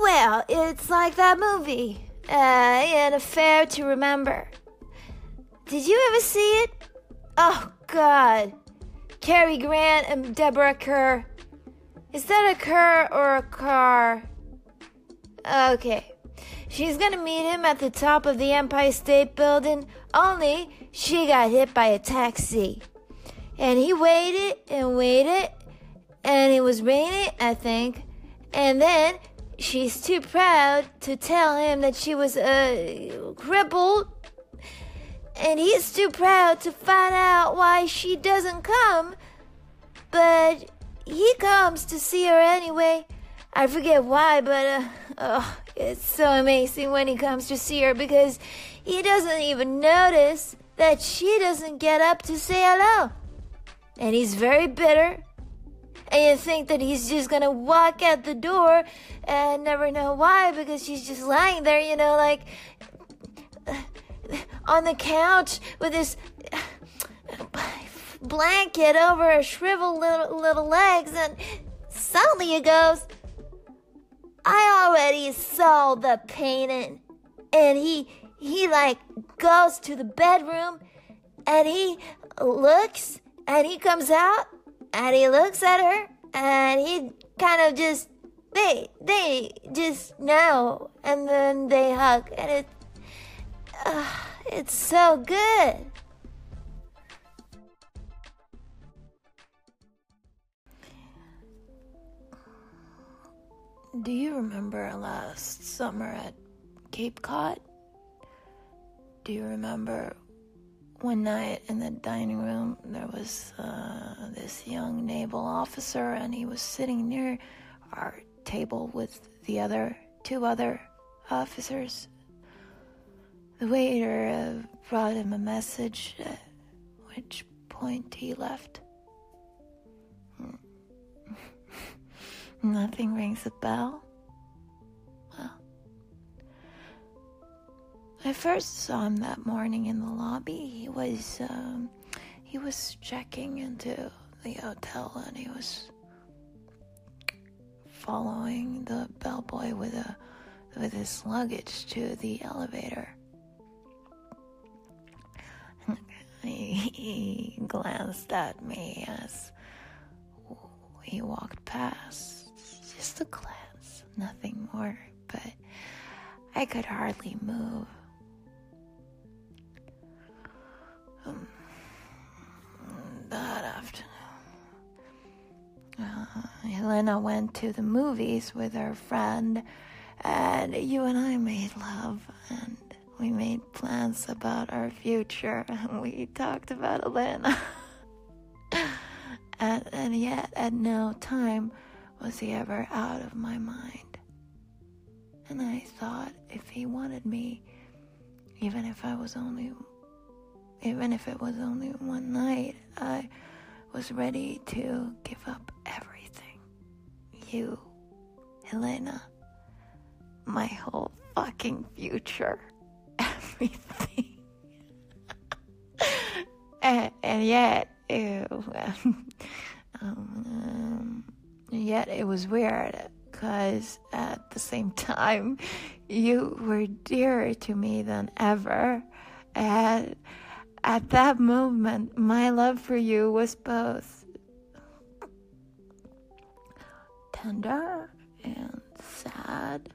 Well, it's like that movie, uh, An Affair to Remember. Did you ever see it? Oh, God. Cary Grant and Deborah Kerr. Is that a Kerr or a car? Okay. She's gonna meet him at the top of the Empire State Building, only she got hit by a taxi. And he waited and waited, and it was raining, I think. And then she's too proud to tell him that she was uh, crippled. And he's too proud to find out why she doesn't come. But he comes to see her anyway. I forget why, but uh, oh, it's so amazing when he comes to see her because he doesn't even notice that she doesn't get up to say hello. And he's very bitter. And you think that he's just gonna walk out the door and never know why because she's just lying there, you know, like on the couch with his blanket over her shriveled little, little legs, and suddenly he goes, I already saw the painting. And he, he like goes to the bedroom and he looks and he comes out and he looks at her and he kind of just, they, they just know and then they hug and it, uh, it's so good. Do you remember last summer at Cape Cod? Do you remember one night in the dining room there was uh, this young naval officer and he was sitting near our table with the other two other officers? The waiter uh, brought him a message, at which point he left. Nothing rings a bell? First saw him that morning in the lobby. He was, um, he was checking into the hotel and he was following the bellboy with a with his luggage to the elevator. he glanced at me as he walked past just a glance, nothing more, but I could hardly move. Um, that afternoon, uh, Helena went to the movies with her friend, and you and I made love, and we made plans about our future, and we talked about Helena. and, and yet, at no time, was he ever out of my mind? And I thought if he wanted me, even if I was only, even if it was only one night, I was ready to give up everything. You, Helena, my whole fucking future, everything. and, and yet, ew, um, Yet it was weird because at the same time, you were dearer to me than ever. And at that moment, my love for you was both tender and sad.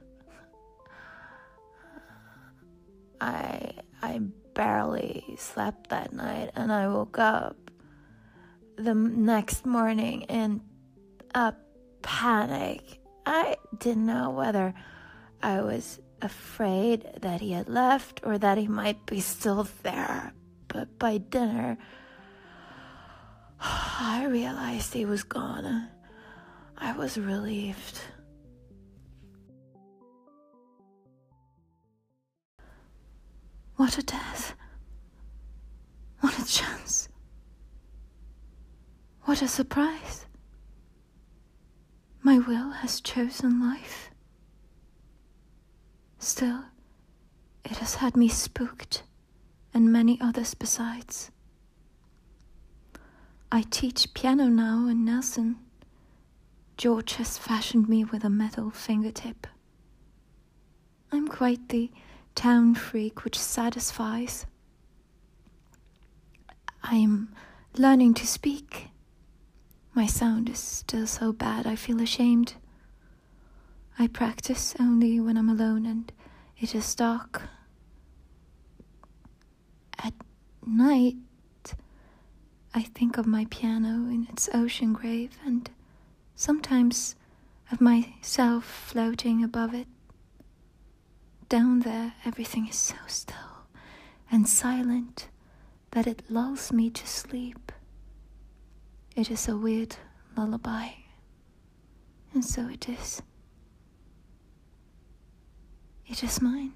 I I barely slept that night and I woke up the next morning in a panic. I didn't know whether I was afraid that he had left or that he might be still there. But by dinner, I realized he was gone. I was relieved. What a death! What a chance! What a surprise! My will has chosen life. Still, it has had me spooked, and many others besides. I teach piano now in Nelson. George has fashioned me with a metal fingertip. I'm quite the town freak which satisfies. I am learning to speak. My sound is still so bad I feel ashamed. I practice only when I'm alone and it is dark. At night, I think of my piano in its ocean grave and sometimes of myself floating above it. Down there, everything is so still and silent that it lulls me to sleep. It is a weird lullaby, and so it is. It is mine.